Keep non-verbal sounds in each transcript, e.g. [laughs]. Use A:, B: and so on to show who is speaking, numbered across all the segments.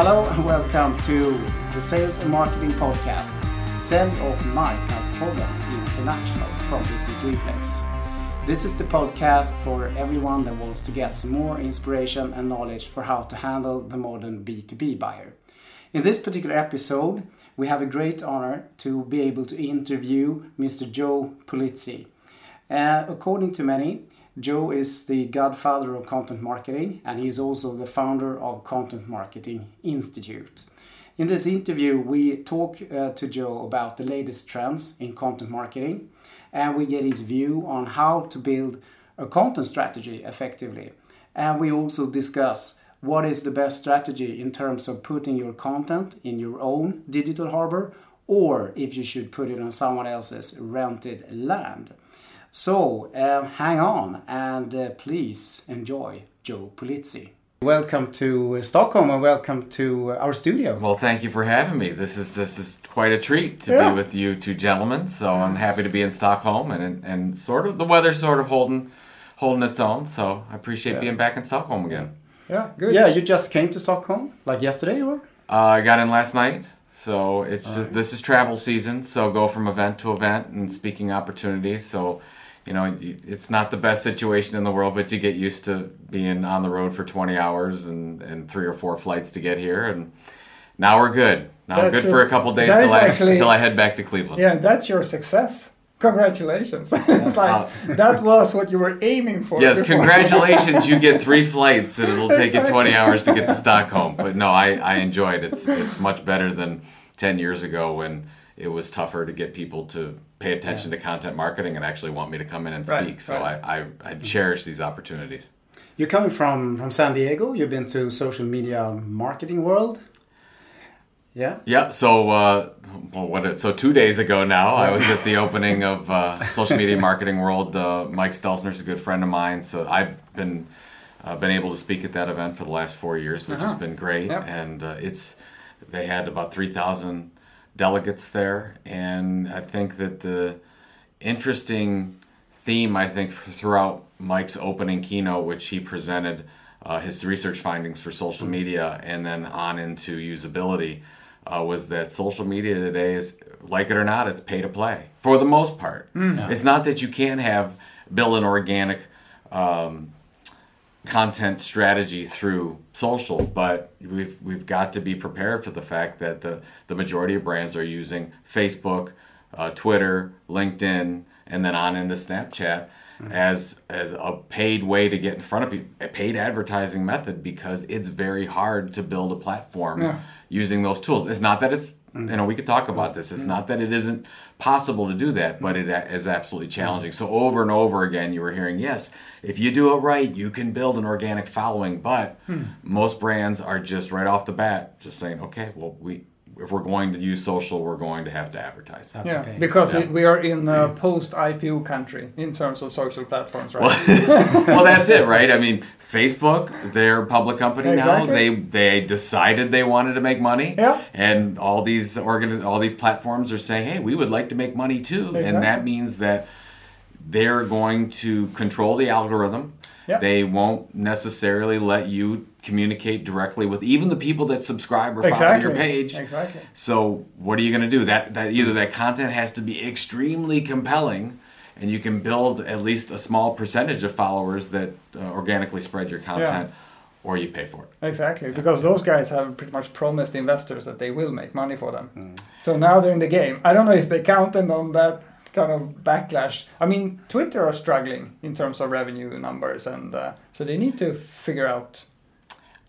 A: Hello and welcome to the Sales and Marketing Podcast. Sälj och marknadspodden international from Business Reflex. This is the podcast for everyone that wants to get some more inspiration and knowledge for how to handle the modern B2B buyer. In this particular episode, we have a great honor to be able to interview Mr. Joe Pulizzi. Uh, according to many, Joe is the godfather of content marketing and he is also the founder of Content Marketing Institute. In this interview, we talk uh, to Joe about the latest trends in content marketing and we get his view on how to build a content strategy effectively. And we also discuss what is the best strategy in terms of putting your content in your own digital harbor or if you should put it on someone else's rented land. So uh, hang on and uh, please enjoy Joe Pulizzi. Welcome to Stockholm and welcome to our studio.
B: Well, thank you for having me. This is this is quite a treat to
A: Yeah.
B: be with you two gentlemen. So I'm happy to be in Stockholm and and sort of the weather sort of holding holding its own. So I appreciate
A: Yeah.
B: being back in Stockholm again.
C: Yeah, good.
A: Yeah, you just came to Stockholm like yesterday or?
B: Uh, I got in last night. So it's just this is travel season. So go from event to event and speaking opportunities. So you know, it's not the best situation in the world, but you get used to being on the road for 20 hours and, and three or four flights to get here. And now we're good. Now
C: That's
B: good for
C: a-
B: a couple days till I,
C: actually-
B: until I head back to Cleveland.
C: Yeah, that's your success. Congratulations. [laughs] it's like that was what you were aiming for.
B: Yes,
C: before.
B: congratulations. You get three [laughs] flights and it'll take you 20 hours to get to [laughs] Stockholm. But no, I, I enjoyed it. It's, it's much better than 10 years ago when it was tougher to get people to pay attention to content marketing and actually want me to come in and
C: Right,
B: speak. So
C: right.
B: I, I, I cherish these opportunities.
A: You're coming from, from San Diego. You've been to social media marketing world. Yeah.
B: Yeah, so uh, well, what? is- So two days ago now, I was at the [laughs] opening of uh, Social Media Marketing World. Uh, Mike Stelzner's a good friend of mine, so I've been uh, been able to speak at that event for the last four years, which has
A: Uh-huh.
B: been great.
C: Yep.
B: And uh, it's they had about three thousand delegates there, and I think that the interesting theme I think throughout Mike's opening keynote, which he presented uh, his research findings for social media and then on into usability, uh, was that social media today is, like it or not, it's pay to play for the most part. It's not that you can't have build an organic. Um, content strategy through social, but we've we've got to be prepared for the fact that the the majority of brands are using Facebook, uh, Twitter, LinkedIn, and then on into Snapchat as as a paid way to get in front of people, a paid advertising method because it's very hard to build a platform
C: Yeah.
B: using those tools. It's not that it's you know we could talk about this. It's mm-hmm. not that it isn't possible to do that, but it is absolutely challenging. So over and over again, you were hearing yes, if you do it right, you can build an organic following. But hmm. most brands are just right off the bat just saying, okay, well we if we're going to use social, we're going to have to advertise.
A: Have
C: Yeah,
A: pay.
C: because
B: Yeah.
C: it- we are in a post-IPO country in terms of social platforms, right?
B: Well, [laughs] well, that's it, right? I mean, Facebook, they're a public company now. They they decided they wanted to make money,
C: Yeah.
B: and all these organ all these platforms are saying, "Hey, we would like to make money too," and that means that they're going to control the algorithm.
C: Yeah.
B: They won't necessarily let you communicate directly with even the people that subscribe or follow
C: exactly.
B: your page.
C: Exactly.
B: So what are you going to do? That that either that content has to be extremely compelling, and you can build at least a small percentage of followers that uh, organically spread your content, or you pay for it.
C: Exactly, because those guys have pretty much promised investors that they will make money for them.
B: Mm.
C: So now they're in the game. I don't know if they counted on that kind of backlash. I mean, Twitter are struggling in terms of revenue numbers, and uh, so they need to figure out.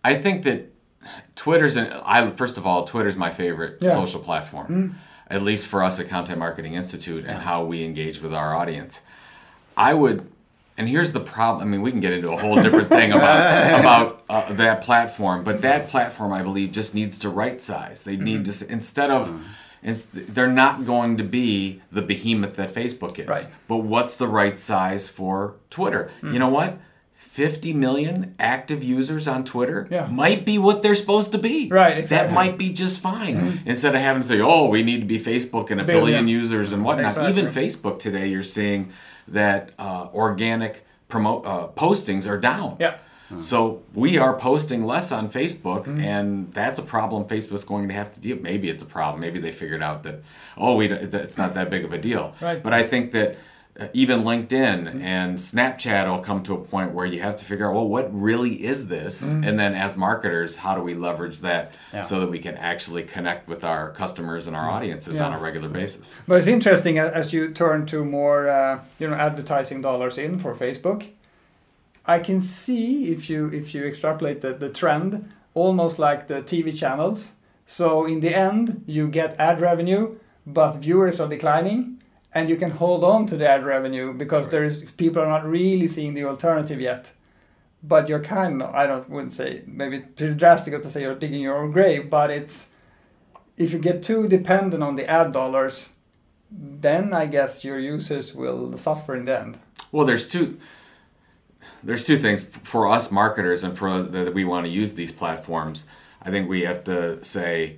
B: I think that Twitter's an I first of all, Twitter's my favorite
C: Yeah.
B: social platform, at least for us at Content Marketing Institute and how we engage with our audience. I would, and here's the problem. I mean, we can get into a whole different [laughs] thing about about uh, that platform, but that platform, I believe, just needs to right size. They need to instead of. Ins- They're not going to be the behemoth that Facebook is.
C: Right.
B: But what's the right size for Twitter? You know what? 50 million active users on Twitter
C: Yeah.
B: might be what they're supposed to be.
C: Right,
B: That might be just fine. Instead of having to say, oh, we need to be Facebook and a
C: Billion.
B: billion users and whatnot.
C: Exactly.
B: Even Facebook today, you're seeing that uh, organic promote uh, postings are down.
C: Yeah.
B: So we are posting less on Facebook,
C: Mm-hmm.
B: and that's a problem Facebook's going to have to deal. Maybe it's a problem. Maybe they figured out that oh, we it's not that big of a deal. [laughs]
C: Right.
B: But I think that uh, even LinkedIn and Snapchat will come to a point where you have to figure out well, what really is this? And then as marketers, how do we leverage that
A: Yeah.
B: so that we can actually connect with our customers and our audiences
C: Yeah.
B: on a regular basis?
C: But it's interesting as you turn to more, uh, you know, advertising dollars in for Facebook. I can see if you if you extrapolate the, the trend, almost like the TV channels. So in the end, you get ad revenue, but viewers are declining, and you can hold on to the ad revenue because there is people are not really seeing the alternative yet. But you're kind of I don't wouldn't say maybe too drastic to say you're digging your own grave, but it's if you get too dependent on the ad dollars, then I guess your users will suffer in the end.
B: Well, there's two. There's two things for us marketers and for that we want to use these platforms. I think we have to say,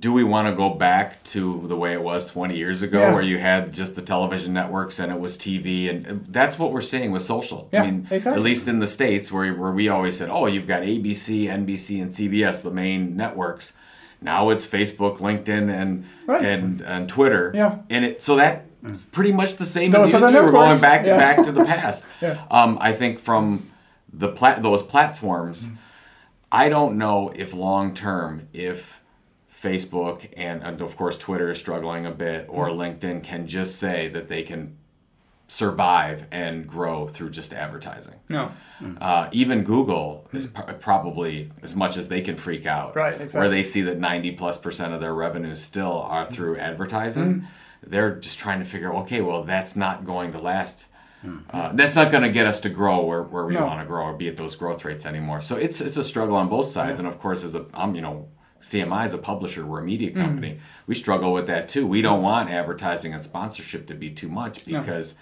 B: do we want to go back to the way it was 20 years ago,
C: Yeah.
B: where you had just the television networks and it was TV, and that's what we're seeing with social.
C: Yeah,
B: I mean,
C: exactly.
B: at least in the states, where where we always said, oh, you've got ABC, NBC, and CBS, the main networks. Now it's Facebook, LinkedIn, and
C: Right.
B: and and Twitter.
C: Yeah.
B: and it so that pretty much the same
C: Those
B: as
C: are
B: used to. We're going back
C: Yeah.
B: back to the past. [laughs]
C: Yeah.
B: um, I think from the plat- those platforms, I don't know if long term if Facebook and, and of course Twitter is struggling a bit or LinkedIn can just say that they can survive and grow through just advertising.
C: No.
B: Uh, even Google is pr- probably as much as they can freak out,
C: Right,
B: Where they see that ninety plus percent of their revenues still are through advertising.
C: Mm-hmm.
B: They're just trying to figure, okay, well, that's not going to last. Uh, that's not going to get us to grow where, where we
C: No.
B: want to grow or be at those growth rates anymore. So it's it's a struggle on both sides. And of course, as a I'm you know CMI is a publisher, we're a media
C: Mm.
B: company. We struggle with that too. We don't want advertising and sponsorship to be too much
C: No.
B: because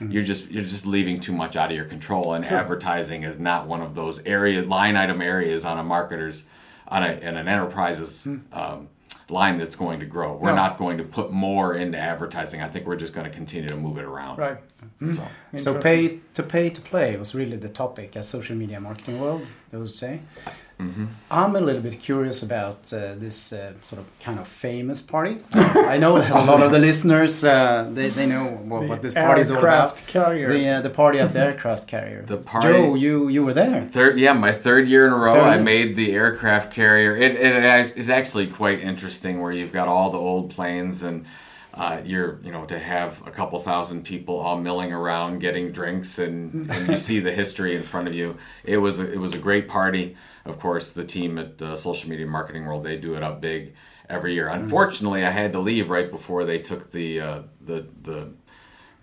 B: you're just you're just leaving too much out of your control. And advertising is not one of those areas line item areas on a marketer's on a in an enterprise's um, line that's going to grow. We're.
C: No.
B: not going to put more into advertising. I think we're just going to continue to move it around.
C: Right.
B: Mm-hmm.
A: So.
C: So
A: pay to pay to play was really the topic at social media marketing world. I would say.
B: Mm-hmm.
A: I'm a little bit curious about uh, this uh, sort of kind of famous party. [laughs] I know a lot of the listeners uh, they, they know what, what this party is all about.
C: aircraft carrier.
A: The uh, the party at the aircraft carrier.
B: The party-
A: Joe, you you were there.
B: Third, yeah, my third year in a row,
A: Third
B: I
A: year.
B: made the aircraft carrier. It, it act- is actually quite interesting, where you've got all the old planes, and uh, you're, you know, to have a couple thousand people all milling around, getting drinks, and, and you see the history in front of you. It was a, it was a great party. Of course, the team at uh, Social Media Marketing World they do it up big every year.
A: Mm-hmm.
B: Unfortunately, I had to leave right before they took the uh, the the.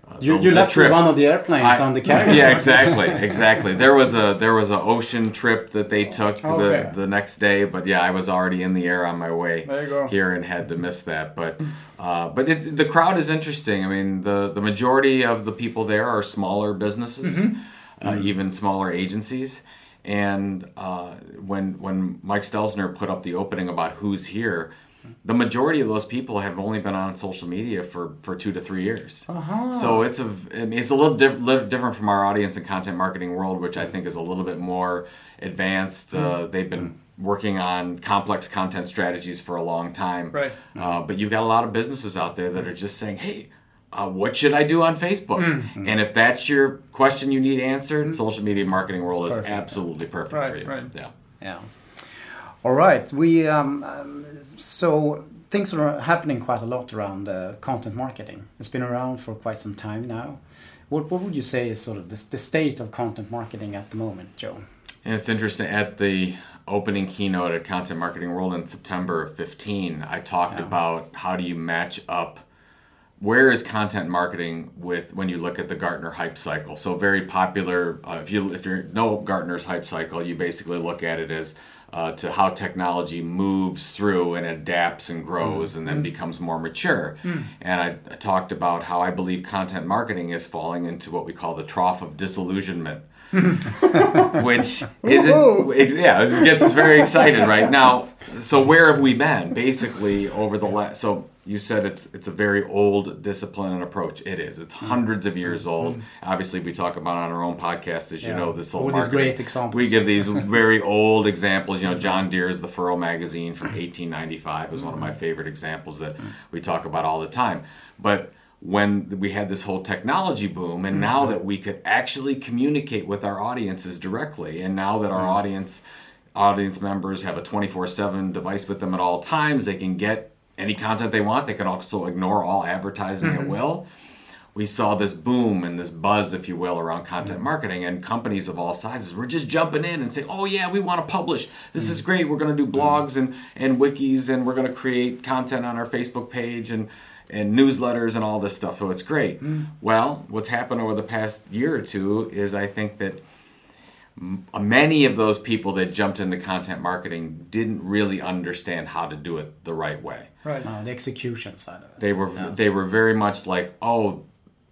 B: Uh,
A: You,
B: the-
A: you
B: the
A: left
B: trip.
A: one of the airplanes
B: I-
A: on the carrier.
B: Yeah, exactly, exactly. There was a there was an ocean trip that they took
C: Okay.
B: the the next day, but yeah, I was already in the air on my way
C: There you go.
B: here and had to miss that. But uh, but it, the crowd is interesting. I mean, the the majority of the people there are smaller businesses, uh, even smaller agencies. And uh, when when Mike Stelzner put up the opening about who's here. The majority of those people have only been on social media for, for two to three years.
C: Uh-huh.
B: So it's a I mean, it's a little diff- different from our audience and content marketing world, which I think is a little bit more advanced. Uh, they've been working on complex content strategies for a long time.
C: Right.
B: Uh, but you've got a lot of businesses out there that are just saying, "Hey, uh, what should I do on Facebook?" And if that's your question you need answered, social media marketing world is absolutely perfect
C: Right,
B: for you.
C: right.
B: Yeah.
A: Yeah. All right. We um, um, so things are happening quite a lot around uh, content marketing. It's been around for quite some time now. What what would you say is sort of the, the state of content marketing at the moment, Joe?
B: And it's interesting at the opening keynote at Content Marketing World in September of 15, I talked
A: Yeah.
B: about how do you match up where is content marketing with when you look at the Gartner hype cycle. So very popular. Uh, if you if you know Gartner's hype cycle, you basically look at it as uh, to how technology moves through and adapts and grows and then becomes more mature. And I, I talked about how I believe content marketing is falling into what we call the trough of disillusionment [laughs] which isn't yeah it gets us very excited right? Now so where have we been? Basically over the last so you said it's it's a very old discipline and approach. It is. It's mm-hmm. hundreds of years mm-hmm. old. Obviously we talk about on our own podcast as you know this whole
A: these great examples.
B: we give these [laughs] very old examples. You know john deere's the furrow magazine from 1895 is one of my mm-hmm. favorite examples that we talk about all the time. But when we had this whole technology boom and now mm-hmm. that we could actually communicate with our audiences directly and now that our mm-hmm. audience audience members have a 24/7 device with them at all times they can get any content they want they can also ignore all advertising at mm-hmm. will. We saw this boom and this buzz if you will around content marketing and companies of all sizes were just jumping in and saying oh yeah we want to publish. This is great. We're going to do blogs and, and wikis and we're going to create content on our facebook page and and newsletters and all this stuff so it's great. Mm. Well what's happened over the past year or two is i think that m- uh, many of those people that jumped into content marketing didn't really understand how to do it the right way.
C: Right.
A: Uh, the execution side of it.
B: they were they were very much like oh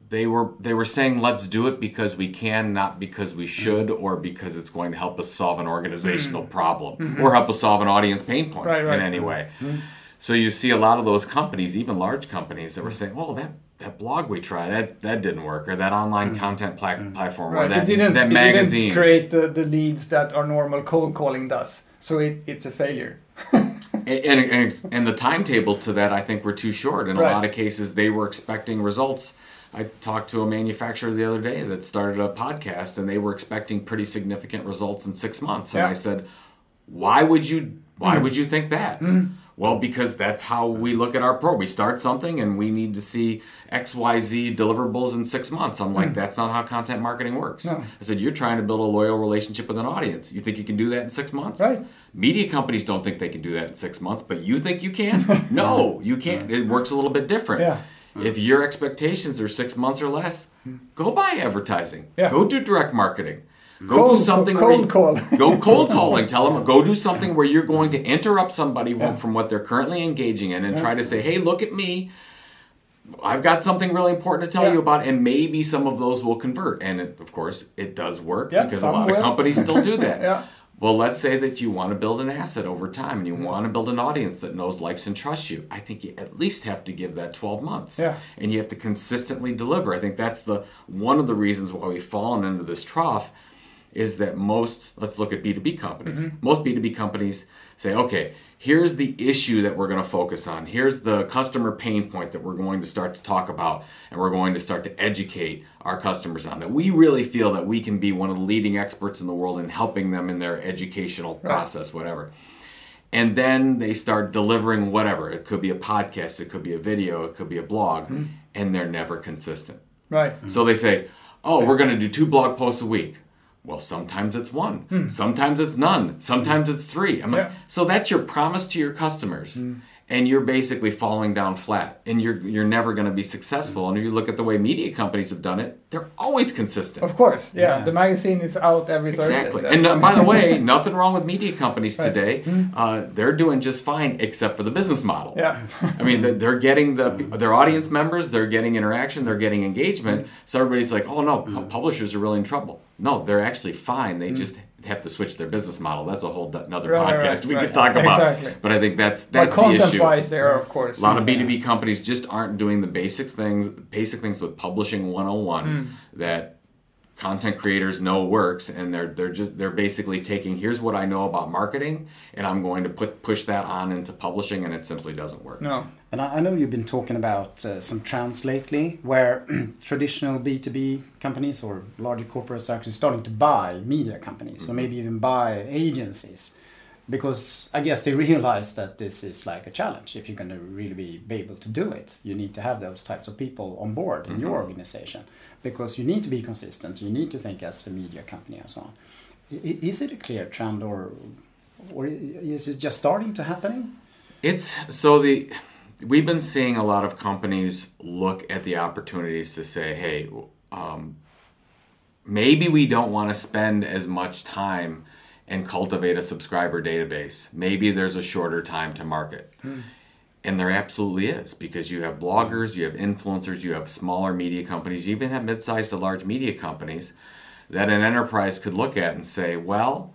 B: they were they were saying let's do it because we can not because we mm. should or because it's going to help us solve an organizational mm. problem mm-hmm. or help us solve an audience pain point
C: Right, right.
B: in any way mm-hmm. So you see a lot of those companies even large companies that were saying well that that blog we tried that that didn't work or that online mm. content pla- mm. platform or that,
C: it didn't,
B: that
C: it
B: magazine
C: didn't create the, the leads that our normal cold calling does. So it, it's a failure. [laughs]
B: and, and, and, and the timetables to that I think were too short. In a lot of cases, they were expecting results. I talked to a manufacturer the other day that started a podcast, and they were expecting pretty significant results in six months. And
C: Yeah.
B: I said, "Why would you? Why
C: Hmm.
B: would you think that?" Mm. Well, because that's how we look at our pro. We start something, and we need to see X, Y, Z deliverables in six months. I'm like, that's not how content marketing works.
C: Hmm. No.
B: I said, you're trying to build a loyal relationship with an audience. You think you can do that in six months?
C: Right.
B: Media companies don't think they can do that in six months, but you think you can? [laughs] no, you can't. It works a little bit different.
C: Yeah.
B: If your expectations are six months or less, go buy advertising.
C: Yeah.
B: Go do direct marketing. Go
C: Cold-
B: do something
C: cold
B: where you-
C: call. [laughs]
B: go cold [laughs] calling. Tell them go do something where you're going to interrupt somebody from-
C: Yeah.
B: from what they're currently engaging in and try to say, "Hey, look at me. I've got something really important to tell
C: Yeah.
B: you about, and maybe some of those will convert. And it, of course, it does work
C: Yeah,
B: because a lot
C: will.
B: of companies still do [laughs] that.
C: Yeah.
B: Well, let's say that you want to build an asset over time and you want to build an audience that knows, likes, and trusts you. I think you at least have to give that 12 months.
C: Yeah.
B: And you have to consistently deliver. I think that's the one of the reasons why we've fallen into this trough is that most, let's look at B2B companies.
C: Mm-hmm.
B: Most B2B companies say, okay, here's the issue that we're going to focus on. Here's the customer pain point that we're going to start to talk about and we're going to start to educate our customers on. That we really feel that we can be one of the leading experts in the world in helping them in their educational process, whatever. And then they start delivering whatever. It could be a podcast, it could be a video, it could be a blog,
C: Mm-hmm.
B: and they're never consistent.
C: Right.
B: So they say, oh, we're going to do two blog posts a week. Well, sometimes it's one, sometimes it's none, sometimes it's three. I'm
C: Hmm. Yeah. Hmm.
B: so that's your promise to your customers, and you're basically falling down flat, and you're you're never going to be successful. And if you look at the way media companies have done it, they're always consistent.
C: Of course. Yeah.
A: Yeah.
C: The magazine is out every
B: Exactly.
C: Thursday.
B: And uh, by the way, nothing wrong with media companies
C: Right.
B: today. Uh, they're doing just fine, except for the business model.
C: Yeah.
B: I mean, they're- they're getting the their audience members, they're getting interaction, they're getting engagement. So everybody's like, "Oh no, pu- publishers are really in trouble." No, they're actually fine. They just have to switch their business model. That's a whole another
C: Right, right,
B: podcast we
C: right.
B: could talk about.
C: Exactly.
B: But I think that's
C: But
B: that's the issue.
C: wise, they are, of course.
B: A lot of B2B companies just aren't doing the basic things, basic things with publishing 101
C: Hmm.
B: that content creators know works and they're they're just they're basically taking here's what I know about marketing and I'm going to put push that on into publishing and it simply doesn't work.
C: No.
A: And I I know you've been talking about uh, some trends lately where [clears throat] traditional B2B companies or larger corporates are actually starting to buy media companies or maybe even buy agencies because I guess they realize that this is like a challenge. If you're going to really be, be able to do it, you need to have those types of people on board in your organization because you need to be consistent. You need to think as a media company and so on. Is it a clear trend or, or is it just starting to happen?
B: It's so the we've been seeing a lot of companies look at the opportunities to say, hey, um, maybe we don't want to spend as much time and cultivate a subscriber database. Maybe there's a shorter time to market. Hmm. And there absolutely is because you have bloggers, you have influencers, you have smaller media companies, you even have mid-sized to large media companies that an enterprise could look at and say, well,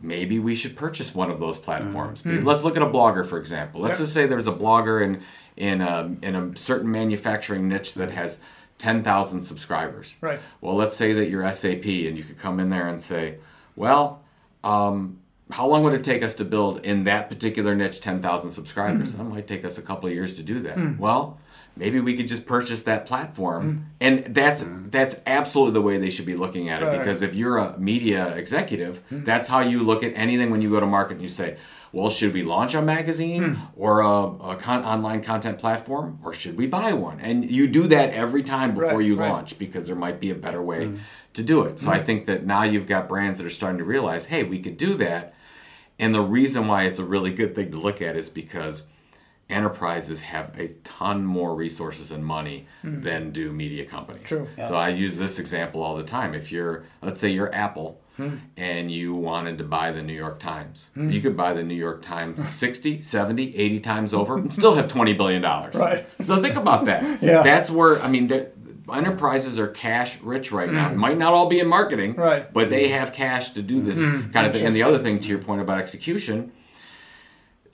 B: maybe we should purchase one of those hmm. platforms. Hmm. Let's look at a blogger, for example. Let's
C: Yeah.
B: just say there's a blogger in in a, in a certain manufacturing niche that has 10,000 subscribers.
C: Right.
B: Well, let's say that you're SAP and you could come in there and say, well, um, how long would it take us to build in that particular niche 10,000 subscribers? It might take us a couple of years to do that. Well, maybe we could just purchase that platform. Mm. And that's mm. that's absolutely the way they should be looking at it
C: Right.
B: because if you're a media executive, mm. that's how you look at anything when you go to market and you say, well, should we launch a magazine or a, a con- online content platform or should we buy one? And you do that every time before
C: Right,
B: you
C: right.
B: launch because there might be a better way to do it. So I think that now you've got brands that are starting to realize, hey, we could do that. And the reason why it's a really good thing to look at is because enterprises have a ton more resources and money hmm. than do media companies.
C: True.
B: So I use this example all the time. If you're, let's say you're Apple hmm. and you wanted to buy the New York Times, hmm. you could buy the New York Times 60, 70, 80 times over and still have $20 billion.
C: Right.
B: So think about that. [laughs]
C: Yeah.
B: That's where, I mean, the- enterprises are cash rich right now. It might not all be in marketing,
C: Right.
B: but they have cash to do this kind of thing. And the other thing, to your point about execution, y-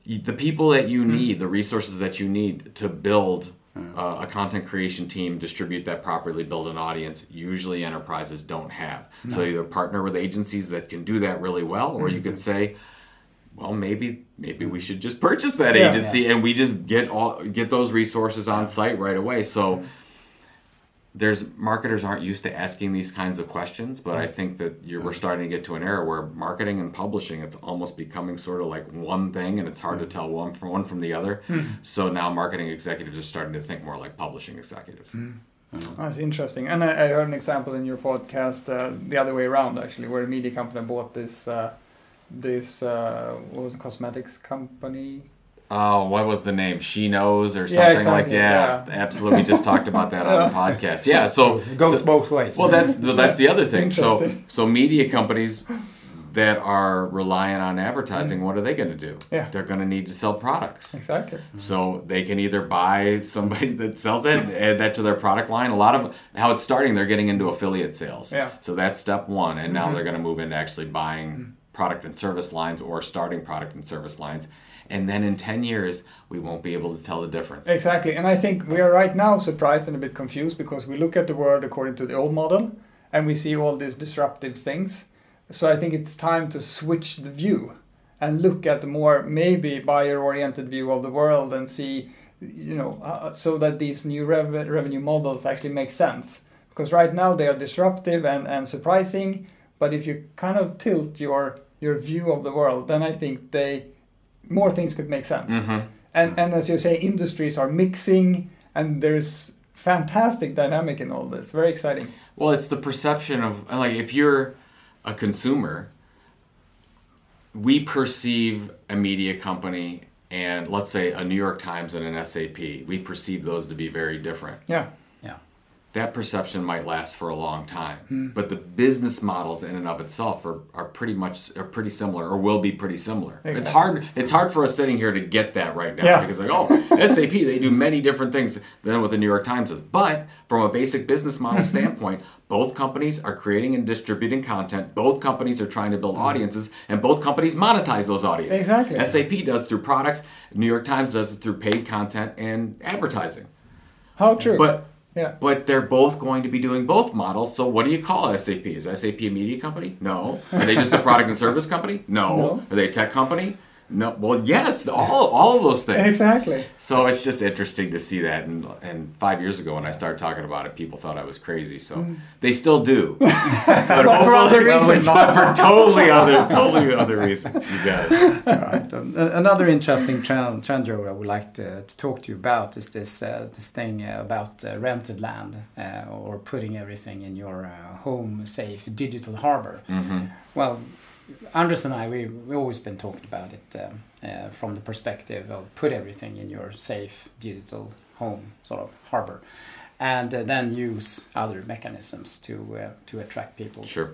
B: the people that you hmm. need, the resources that you need to build uh, a content creation team, distribute that properly, build an audience, usually enterprises don't have. So either partner with agencies that can do that really well, or you mm-hmm. could say, well, maybe maybe we mm. should just purchase that
C: Yeah.
B: agency and we just get all get those resources on site right away. So mm-hmm. There's marketers aren't used to asking these kinds of questions, but I think that you're, we're starting to get to an era where marketing and publishing it's almost becoming sort of like one thing, and it's hard to tell one from one from the other. So now marketing executives are starting to think more like publishing executives.
C: That's interesting. And I, I heard an example in your podcast uh, the other way around, actually, where a media company bought this uh, this uh, what was it, cosmetics company?
B: Oh, what was the name? She knows or something
C: Yeah,
B: like
C: exactly,
B: yeah,
C: yeah.
B: absolutely. We just talked about that on the [laughs] podcast. Yeah, so,
A: it goes
B: so-
A: both ways.
B: Well, that's the, that's the other thing. So so media companies that are relying on advertising, mm. what are they going to do?
C: Yeah.
B: They're going to need to sell products.
C: Exactly.
B: So they can either buy somebody that sells it, add that to their product line. A lot of how it's starting, they're getting into affiliate sales.
C: Yeah.
B: So that's step one, and now mm-hmm. they're going to move into actually buying mm. product and service lines or starting product and service lines. And then in 10 years, we won't be able to tell the difference.
C: Exactly. And I think we are right now surprised and a bit confused because we look at the world according to the old model and we see all these disruptive things. So I think it's time to switch the view and look at the more maybe buyer oriented view of the world and see, you know, uh, so that these new rev- revenue models actually make sense. Because right now they are disruptive and, and surprising, but if you kind of tilt your your view of the world, then I think they more things could make sense. Mm-hmm. And mm-hmm. and as you say, industries are mixing, and there's fantastic dynamic in all this. Very exciting.
B: Well, it's the perception of like if you're a consumer, we perceive a media company and let's say a New York Times and an SAP, we perceive those to be very different.
C: Yeah.
B: That perception might last for a long time, hmm. but the business models in and of itself are, are pretty much are pretty similar or will be pretty similar. It's hard it's hard for us sitting here to get that right now
C: Yeah.
B: because like oh SAP they do many different things than what the New York Times does. But from a basic business model [laughs] standpoint, both companies are creating and distributing content. Both companies are trying to build hmm. audiences, and both companies monetize those audiences.
C: Exactly.
B: SAP does through products. New York Times does it through paid content and advertising.
C: How true.
B: But
C: yeah.
B: but they're both going to be doing both models. So what do you call SAP? Is SAP a media company? No. Are they just a product and service company? No.
C: No.
B: Are they a tech company? No. Well, yes, all, all of those things.
C: Exactly.
B: So it's just interesting to see that. And, and five years ago, when I started talking about it, people thought I was crazy. So they still do, [laughs] but
C: for other
B: hopefully-
C: reasons. [laughs]
B: but for totally other, totally other reasons. You got it.
A: Right. Um, Another interesting trend, trend Joe, I would like to, to talk to you about is this uh, this thing uh, about uh, rented land uh, or putting everything in your uh, home safe digital harbor. Well, Andres and I, we we always been talking about it um, uh, from the perspective of put everything in your safe digital home sort of harbor, and uh, then use other mechanisms to uh, to attract people.
B: Sure.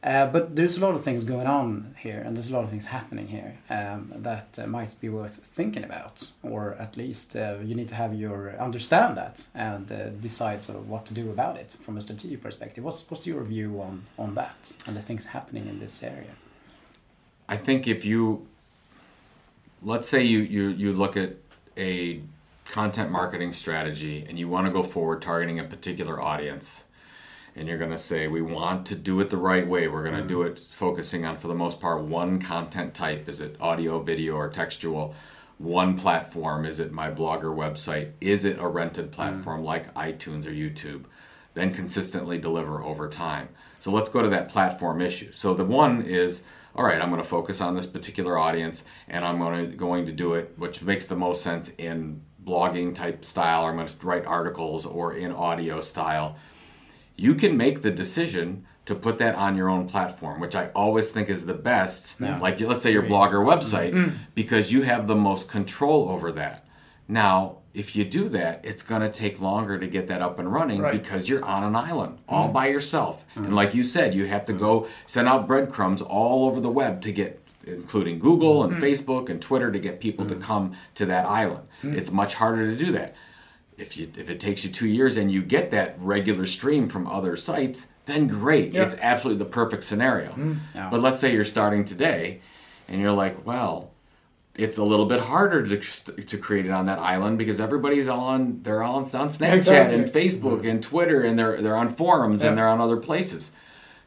A: Uh, but there's a lot of things going on here, and there's a lot of things happening here um, that uh, might be worth thinking about, or at least uh, you need to have your understand that and uh, decide sort of what to do about it from a strategic perspective. What's what's your view on on that and the things happening in this area?
B: I think if you, let's say you, you, you look at a content marketing strategy and you want to go forward targeting a particular audience, and you're going to say, we want to do it the right way. We're going to do it focusing on, for the most part, one content type. Is it audio, video, or textual? One platform. Is it my blog or website? Is it a rented mm. platform like iTunes or YouTube? Then consistently deliver over time. So let's go to that platform issue. So the one is, all right, I'm going to focus on this particular audience, and I'm going to going to do it, which makes the most sense in blogging type style, or I'm going to write articles, or in audio style you can make the decision to put that on your own platform, which I always think is the best.
A: Yeah.
B: Like let's say your blog or website, mm-hmm. because you have the most control over that. Now, if you do that, it's going to take longer to get that up and running
C: Right.
B: because you're on an island all mm. by yourself. And mm. like you said, you have to go send out breadcrumbs all over the web to get including Google and mm. Facebook and Twitter to get people to come to that island. It's much harder to do that if you if it takes you two years and you get that regular stream from other sites, then great.
C: Yeah.
B: It's absolutely the perfect scenario.
A: Yeah.
B: But let's say you're starting today, and you're like, well, it's a little bit harder to to create it on that island because everybody's on they're all on, on Snapchat
C: Exactly.
B: and Facebook mm-hmm. and Twitter and they're they're on forums
C: Yeah.
B: and they're on other places.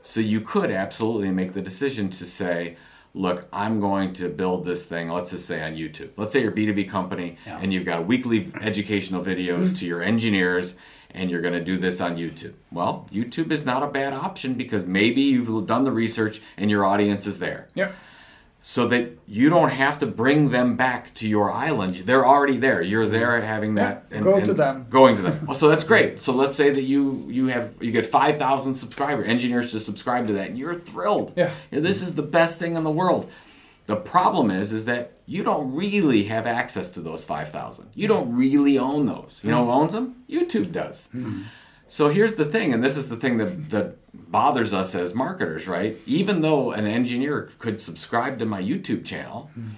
B: So you could absolutely make the decision to say, look, I'm going to build this thing, let's just say on YouTube. Let's say you're a B2B company
A: Yeah.
B: and you've got weekly educational videos mm-hmm. to your engineers and you're going to do this on YouTube. Well, YouTube is not a bad option because maybe you've done the research and your audience is there
C: Yeah.
B: So that you don't have to bring them back to your island. They're already there. You're mm. there having that.
C: Yeah, go to them.
B: Going to them. [laughs] Well, so that's great. So let's say that you you have you get five thousand subscriber engineers to subscribe to that, and you're thrilled.
C: Yeah.
B: And this is the best thing in the world. The problem is, is that you don't really have access to those five thousand. You don't really own those. You know hmm. who owns them? YouTube does. Hmm. So here's the thing, and this is the thing that, that bothers us as marketers, right? Even though an engineer could subscribe to my YouTube channel, hmm.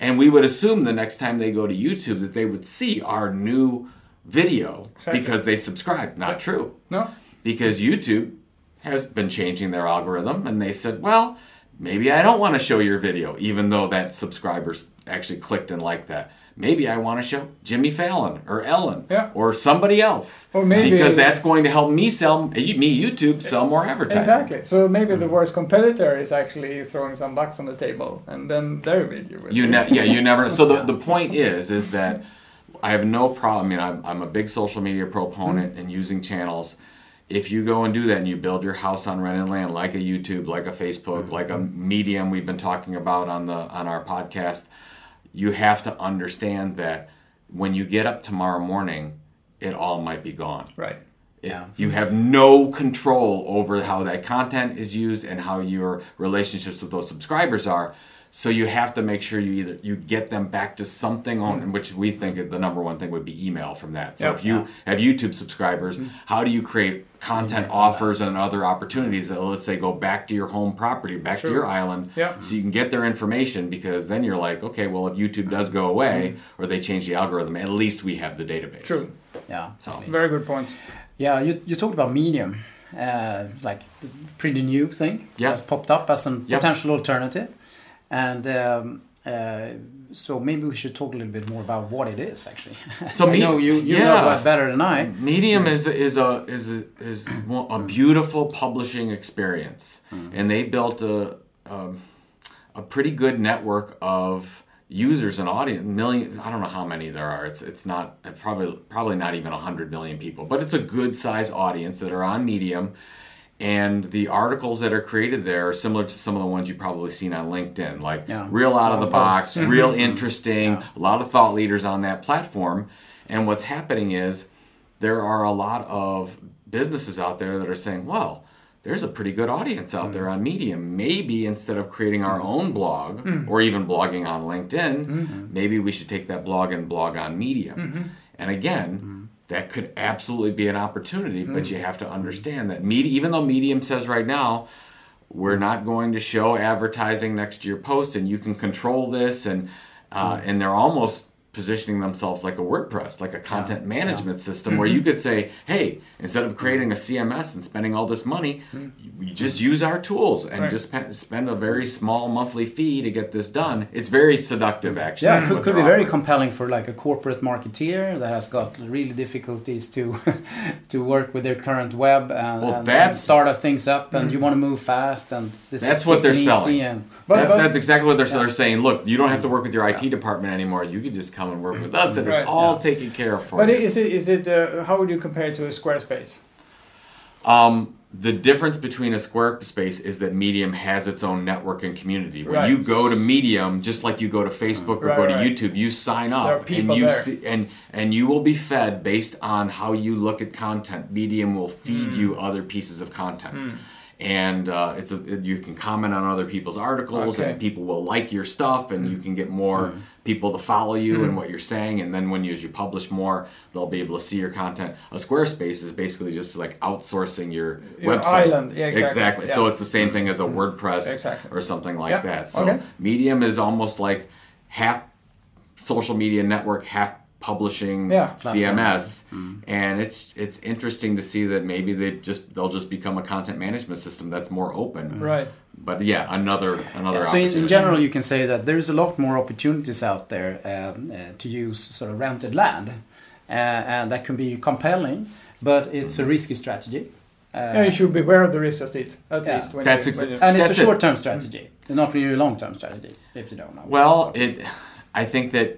B: and we would assume the next time they go to YouTube that they would see our new video
C: Exactly.
B: because they subscribed. Not true.
C: No.
B: Because YouTube has been changing their algorithm, and they said, well, maybe I don't want to show your video, even though that subscribers actually clicked and liked that. Maybe I want to show Jimmy Fallon or Ellen
C: Yeah.
B: or somebody else.
C: Or maybe-
B: because that's going to help me sell eh, me YouTube sell more advertising.
C: Exactly. So maybe
B: Mm-hmm.
C: the mm. worst competitor is actually throwing some bucks on the table, and then their video will.
B: You
C: be-
B: ne- yeah, you never. [laughs] So the, the point is, is that I have no problem. I mean, I'm, I'm a big social media proponent mm. and using channels. If you go and do that and you build your house on rented land, like a YouTube, like a Facebook, mm. like a Medium, we've been talking about on the on our podcast, you have to understand that when you get up tomorrow morning, it all might be gone.
C: Right.
B: It-
A: Yeah.
B: You have no control over how that content is used and how your relationships with those subscribers are. So you have to make sure you either you get them back to something on mm-hmm. which we think the number one thing would be email from that. So
C: Yep.
B: if you have YouTube subscribers, mm-hmm. how do you create content mm-hmm. offers and other opportunities that let's say go back to your home property, back to your island,
C: Yep.
B: so you can get their information because then you're like, okay, well if YouTube does go away or they change the algorithm, at least we have the database.
C: True.
A: Yeah.
B: So
C: Very good point.
A: Yeah, you, you talked about Medium, uh, like pretty new thing
B: Yeah.
A: has popped up as a
B: Yep.
A: potential alternative, and um, uh, so maybe we should talk a little bit more about what it is actually. [laughs]
B: So me-
A: know you you
B: yeah.
A: know it better than I.
B: Medium is is a is a, is a beautiful publishing experience, and they built a, um a pretty good network of users and audience. Million, I don't know how many there are. It's it's not probably probably not even hundred million people, but it's a good size audience that are on Medium. And the articles that are created there are similar to some of the ones you've probably seen on LinkedIn, like
A: Yeah.
B: real out of the box, real [laughs] interesting, a lot of thought leaders on that platform. And what's happening is there are a lot of businesses out there that are saying, well, there's a pretty good audience out mm. there on Medium. Maybe instead of creating our mm. own blog mm. or even blogging on LinkedIn, mm-hmm. maybe we should take that blog and blog on Medium. Mm-hmm. And again, that could absolutely be an opportunity, but you have to understand that media, even though Medium says right now, we're not going to show advertising next to your post and you can control this and uh, and they're almost positioning themselves like a WordPress, like a content management system, where you mm-hmm. could say, hey, instead of creating a CMS and spending all this money, mm. you, you just use our tools and
C: Right.
B: just pe- spend a very small monthly fee to get this done. It's very seductive, actually.
A: Yeah, it could, could be
B: they're
A: very compelling for like a corporate marketeer that has got really difficulties to [laughs] to work with their current web and,
B: Well,
A: and,
B: that's-
A: and start up things up, and you mm. want to move fast, and this
B: That's
A: is
B: what they're selling.
A: And,
C: But-
B: That-
C: but-
B: that's exactly what they're,
A: Yeah.
B: they're saying. Look, you don't have to work with your IT department anymore. You can just come and work with us, and
C: Right.
B: it's all
A: Yeah.
B: taken care of for
C: But
B: you.
C: is it is it uh, how would you compare it to a Squarespace?
B: Um, the difference between a Squarespace is that Medium has its own network and community. When
C: Right.
B: you go to Medium, just like you go to Facebook or
C: Right,
B: go to
C: right.
B: YouTube, you sign up and you see, and and you will be fed based on how you look at content. Medium will feed
C: Hmm.
B: you other pieces of content. And uh, it's a, you can comment on other people's articles,
C: Okay.
B: and people will like your stuff, and you mm. can get more mm. people to follow you and mm. what you're saying. And then when you, as you publish more, they'll be able to see your content. A Squarespace is basically just like outsourcing your,
C: Your
B: website.
C: island, yeah, exactly,
B: So
C: yeah.
B: it's the same thing as a WordPress
C: Exactly.
B: or something like
C: Yeah,
B: that. So
C: okay.
B: Medium is almost like half social media network, half publishing
C: Yeah.
B: CMS, and it's it's interesting to see that maybe they just they'll just become a content management system that's more open.
C: Right.
B: But yeah, another another.
A: so in, in general, you can say that there's a lot more opportunities out there um, uh, to use sort of rented land, uh, and that can be compelling, but it's a risky strategy. Uh,
C: Yeah, you should be aware of the risk at least. At
A: Yeah.
C: least when
B: That's
C: you,
B: exa-
C: when you
A: and it's
B: That's
A: a short-term strategy, not really a long-term strategy, if you don't know.
B: Well, it. I think that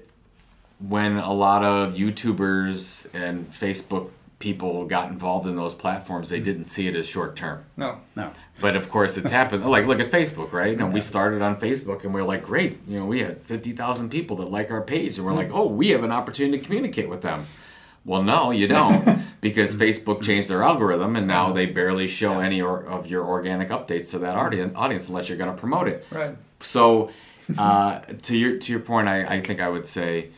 B: when a lot of YouTubers and Facebook people got involved in those platforms, they mm. didn't see it as short term.
C: no.
A: no.
B: But of course, it's happened. Like, look at Facebook, right? Know, we started on Facebook, and we're like, great. You know, we had fifty thousand people that like our page, and we're mm. like, oh, we have an opportunity to communicate with them. Well, no, you [laughs] don't, because mm. Facebook changed their algorithm, and now they barely show any or, of your organic updates to that audience, audience unless you're going to promote it.
C: Right.
B: So, uh, to your to your point, I, I think I would say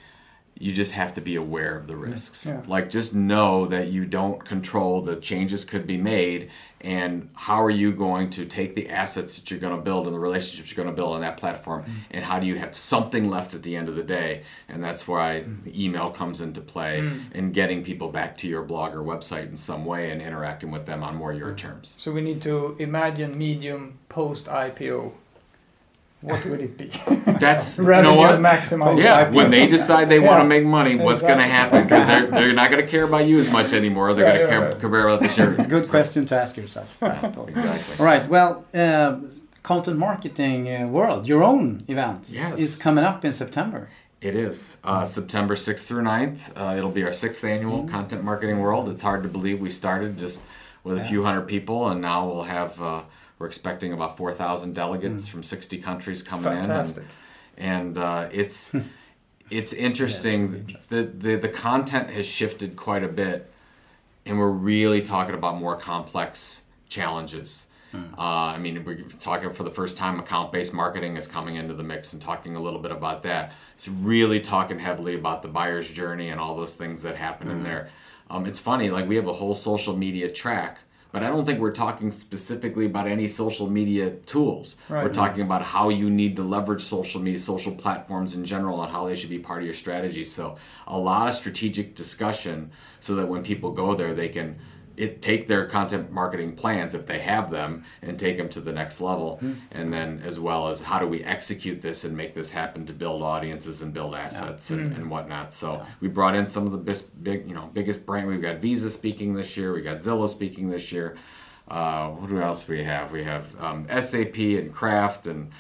B: you just have to be aware of the risks.
C: Yeah.
B: Like just know that you don't control the changes could be made and how are you going to take the assets that you're going to build and the relationships you're going to build on that platform mm. and how do you have something left at the end of the day and that's why mm. the email comes into play mm. and getting people back to your blog or website in some way and interacting with them on more your terms.
C: So we need to imagine medium post IPO. What would it be? [laughs]
B: That's you know what?
C: maximize.
B: Yeah, when they decide they want to make money, what's going to happen? Because they're, [laughs] they're not going to care about you as much anymore. They're
C: Yeah,
B: going to care,
C: yeah.
B: care about the [laughs] share.
A: Good question to ask yourself.
B: exactly.
A: All right. Well, uh, content marketing uh, world, your own event
B: Yes.
A: is coming up in September.
B: It is uh, September 6th through 9th. Uh, it'll be our sixth annual Content Marketing World. It's hard to believe we started just with a few hundred people, and now we'll have. We're expecting about 4,000 delegates from 60 countries coming
C: Fantastic.
B: in, and, and uh, it's [laughs] it's interesting. The, the the content has shifted quite a bit, and we're really talking about more complex challenges. Uh, I mean, we're talking for the first time, account based marketing is coming into the mix and talking a little bit about that. It's really talking heavily about the buyer's journey and all those things that happen in there. Um, it's funny, like we have a whole social media track, but I don't think we're talking specifically about any social media tools.
C: Right.
B: We're talking about how you need to leverage social media, social platforms in general, and how they should be part of your strategy. So, a lot of strategic discussion so that when people go there, they can it, take their content marketing plans if they have them and take them to the next level. And then as well as how do we execute this and make this happen to build audiences and build assets and, and whatnot. So we brought in some of the best big you know biggest brand. We've got visa speaking this year. We got zillow speaking this year. Uh, what else do we have? We have um, sap and kraft and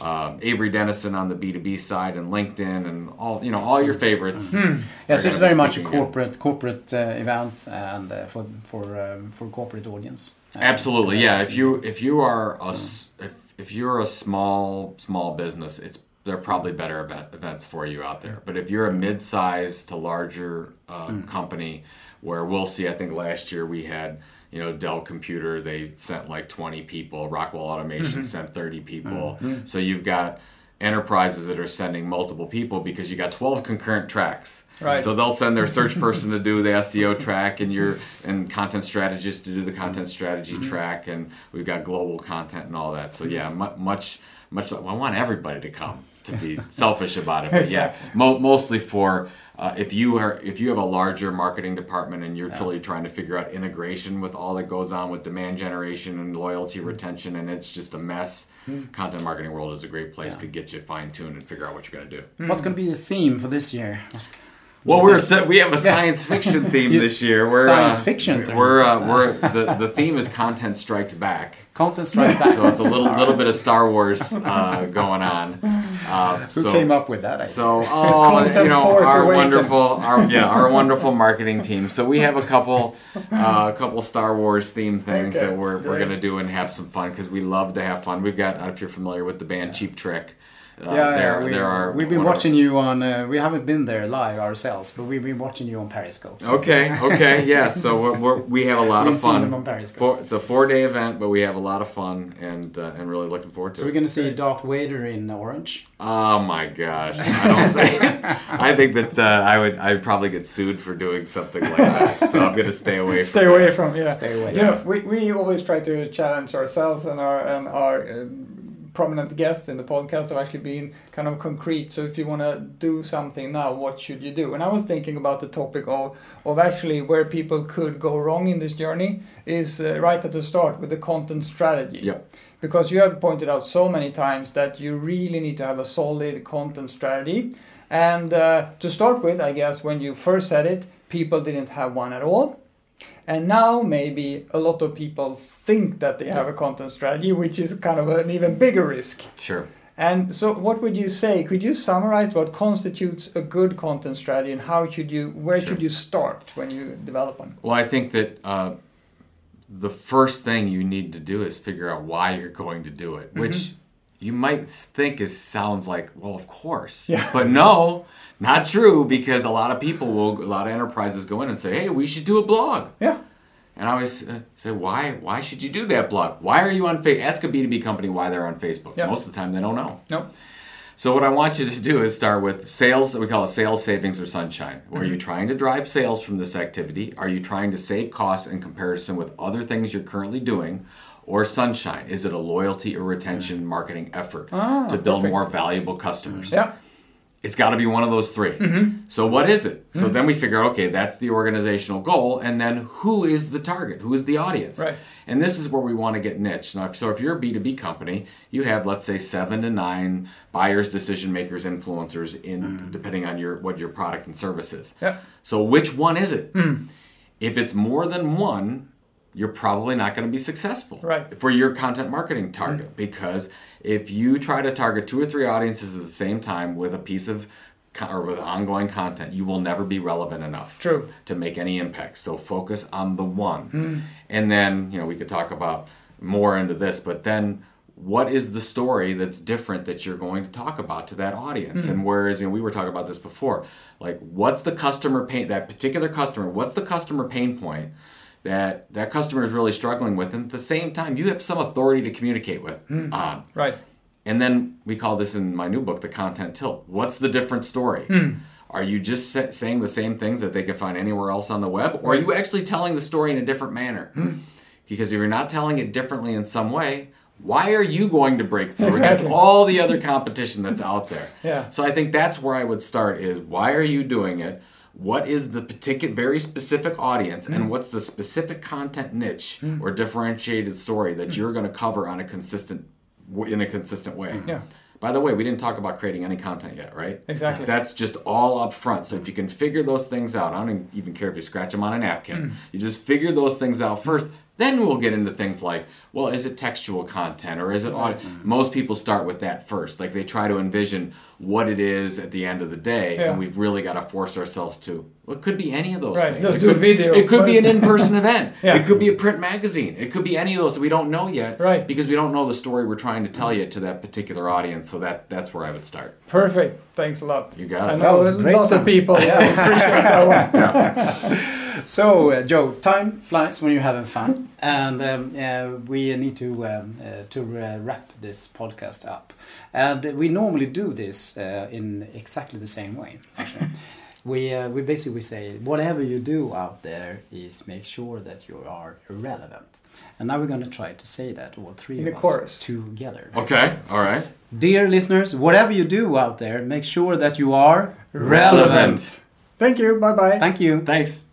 B: um, Avery Dennison on the B2B side and LinkedIn and all you know all your favorites.
A: Yes,
B: are
A: it's
B: gonna
A: very much a
B: speaking in.
A: corporate corporate uh, event and uh, for for um, for corporate audience. Uh,
B: Absolutely, yeah. If you if you are a s- if, if you're a small small business, it's there are probably better event, events for you out there. But if you're a mid-sized to larger uh, company, where we'll see, I think last year we had you know Dell Computer, they sent like 20 people. Rockwell Automation mm-hmm. sent 30 people. Mm-hmm. So you've got enterprises that are sending multiple people because you got 12 concurrent tracks.
C: Right.
B: So they'll send their search person to do the SEO track and your and content strategist to do the content strategy mm-hmm. track and we've got global content and all that. So yeah, mu- much much I want everybody to come to be selfish about it. But yeah, mo- mostly for uh, if you are if you have a larger marketing department and you're truly trying to figure out integration with all that goes on with demand generation and loyalty retention, and it's just a mess. Content marketing world is a great place
A: Yeah.
B: to get you fine tuned and figure out what you're going to do.
A: What's going to be the theme for this year?
B: Well, we're set, we have a science fiction [laughs] theme this year. We're,
A: Science
B: uh,
A: fiction theme.
B: We're uh, we're [laughs] the, the theme is content strikes back.
A: Content Strikes [laughs] Back.
B: So it's a little little bit of Star Wars [laughs] uh, going on. Uh,
A: Who
B: so,
A: came up with that? idea?
B: So [laughs] oh, you know
C: Force
B: our
C: Awakens.
B: wonderful our yeah our wonderful marketing team. So we have a couple uh, a couple Star Wars theme things
C: Okay,
B: that we're we're gonna do and have some fun because we love to have fun. We've got I don't know if you're familiar with the band Cheap Trick. Uh,
A: yeah,
B: they're,
A: yeah, we,
B: they're our,
A: we've been
B: one of-
A: watching you on. Uh, we haven't been there live ourselves, but we've been watching you on Periscope. so-
B: Okay, okay, [laughs] yeah. So we're, we're, we have a lot
A: We've
B: of
A: seen
B: fun.
A: them on Periscope.
B: Four, it's a four-day event, but we have a lot of fun and uh, and really looking forward to
A: So we're gonna see Darth Vader in orange.
B: Oh my gosh, I don't think. [laughs] I think that uh, I would I'd probably get sued for doing something like that. So I'm gonna stay away.
C: Stay
B: from
C: away from yeah.
A: Stay away.
C: You know, we, we always try to challenge ourselves and our and our um, prominent guests in the podcast have actually been kind of concrete. So if you want to do something now, what should you do? And I was thinking about the topic of of actually where people could go wrong in this journey is uh, right at the start with the content strategy. Because you have pointed out so many times that you really need to have a solid content strategy. And uh, to start with, I guess when you first said it, people didn't have one at all. And now maybe a lot of people think that they have a content strategy, which is kind of an even bigger risk.
B: Sure.
C: And so, what would you say? Could you summarize what constitutes a good content strategy, and how should you, where
B: Sure.
C: should you start when you develop one?
B: Well, I think that uh, the first thing you need to do is figure out why you're going to do it, which you might think is sounds like, well, of course,
C: Yeah.
B: but no, not true because a lot of people will, a lot of enterprises go in and say, hey, we should do a blog.
C: Yeah,
B: And I always uh, say, why? Why should you do that blog? Why are you on Facebook? Ask a B2B company why they're on Facebook.
C: Yeah.
B: Most of the time, they don't know.
C: no,
B: So what I want you to do is start with sales. that We call it sales savings or sunshine. Are you trying to drive sales from this activity? Are you trying to save costs in comparison with other things you're currently doing? Or sunshine? Is it a loyalty or retention marketing effort
C: Ah,
B: to build
C: perfect.
B: more valuable customers?
C: yeah,
B: It's got to be one of those 3 mm-hmm. So what is it? So mm-hmm. then we figure, okay, that's the organizational goal, and then who is the target? Who is the audience?
C: Right.
B: And this is where we want to get niche. Now, so if you're a B2B company, you have let's say seven to nine buyers, decision makers, influencers in mm-hmm. depending on your what your product and service is.
C: yeah,
B: So which one is it? Mm. If it's more than one, you're probably not going to be successful
C: Right.
B: for your content marketing target mm-hmm. because if you try to target two or three audiences at the same time with a piece of or with ongoing content, you will never be relevant enough
C: True.
B: to make any impact. So focus on the one. Mm-hmm. And then, you know, we could talk about more into this, but then what is the story that's different that you're going to talk about to that audience? Mm-hmm. And whereas, you know, we were talking about this before, like what's the customer pain, that particular customer, what's the customer pain point that that customer is really struggling with? And at the same time, you have some authority to communicate with hmm. on.
C: right,
B: And then we call this in my new book the content tilt. What's the different story? Hmm. Are you just sa- saying the same things that they can find anywhere else on the web, or are you actually telling the story in a different manner? Hmm. Because if you're not telling it differently in some way, why are you going to break through against all the other competition that's out there? [laughs]
C: Yeah.
B: So I think that's where I would start: is why are you doing it? What is the particular, very specific audience,
C: Mm.
B: and what's the specific content niche or differentiated story that you're going to cover on a consistent, in a consistent way?
C: Mm. Yeah.
B: By the way, we didn't talk about creating any content yet, right?
C: Exactly.
B: That's just all up front. So if you can figure those things out, I don't even care if you scratch them on a napkin.
C: Mm.
B: You just figure those things out first. Then we'll get into things like, well, is it textual content or is it audio? Most people start with that first. Like they try to envision what it is at the end of the day,
C: Yeah.
B: and we've really got to force ourselves to. Well, it could be any of those
C: Right,
B: things.
C: just
B: it
C: do a
B: could,
C: video,
B: It could be an in-person [laughs] event.
C: Yeah.
B: It could be a print magazine. It could be any of those that we don't know yet.
C: Right.
B: Because we don't know the story we're trying to tell you to that particular audience. So that that's where I would start.
C: perfect. Thanks a lot.
B: You got it.
C: I
A: That
C: know
A: was great,
C: lot
A: Sam.
C: of people
A: Yeah. [laughs]
C: appreciate that one. [laughs]
A: So, uh, Joe, time flies when you're having fun, and um, uh, we need to um, uh, to uh, wrap this podcast up. And we normally do this uh, in exactly the same way. Actually. [laughs] we uh, we basically say whatever you do out there is make sure that you are relevant. And now we're going to try to say that all three
C: In
A: of us
C: chorus.
A: together.
B: Okay, all right.
A: Dear listeners, whatever you do out there, make sure that you are
B: Relevant.
C: Thank you. Bye bye.
A: Thank you.
B: Thanks.